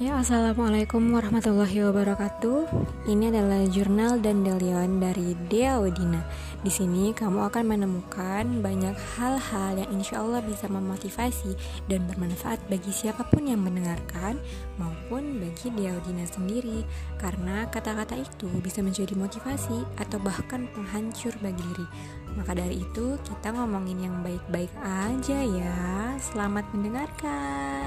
Ya, Assalamualaikum warahmatullahi wabarakatuh. Ini adalah jurnal dan Delion dari Dea Odina. Di sini kamu akan menemukan banyak hal-hal yang insya Allah bisa memotivasi dan bermanfaat bagi siapa pun yang mendengarkan maupun bagi Dea Odina sendiri. Karena kata-kata itu bisa menjadi motivasi atau bahkan penghancur bagi diri. Maka dari itu kita ngomongin yang baik-baik aja ya. Selamat mendengarkan.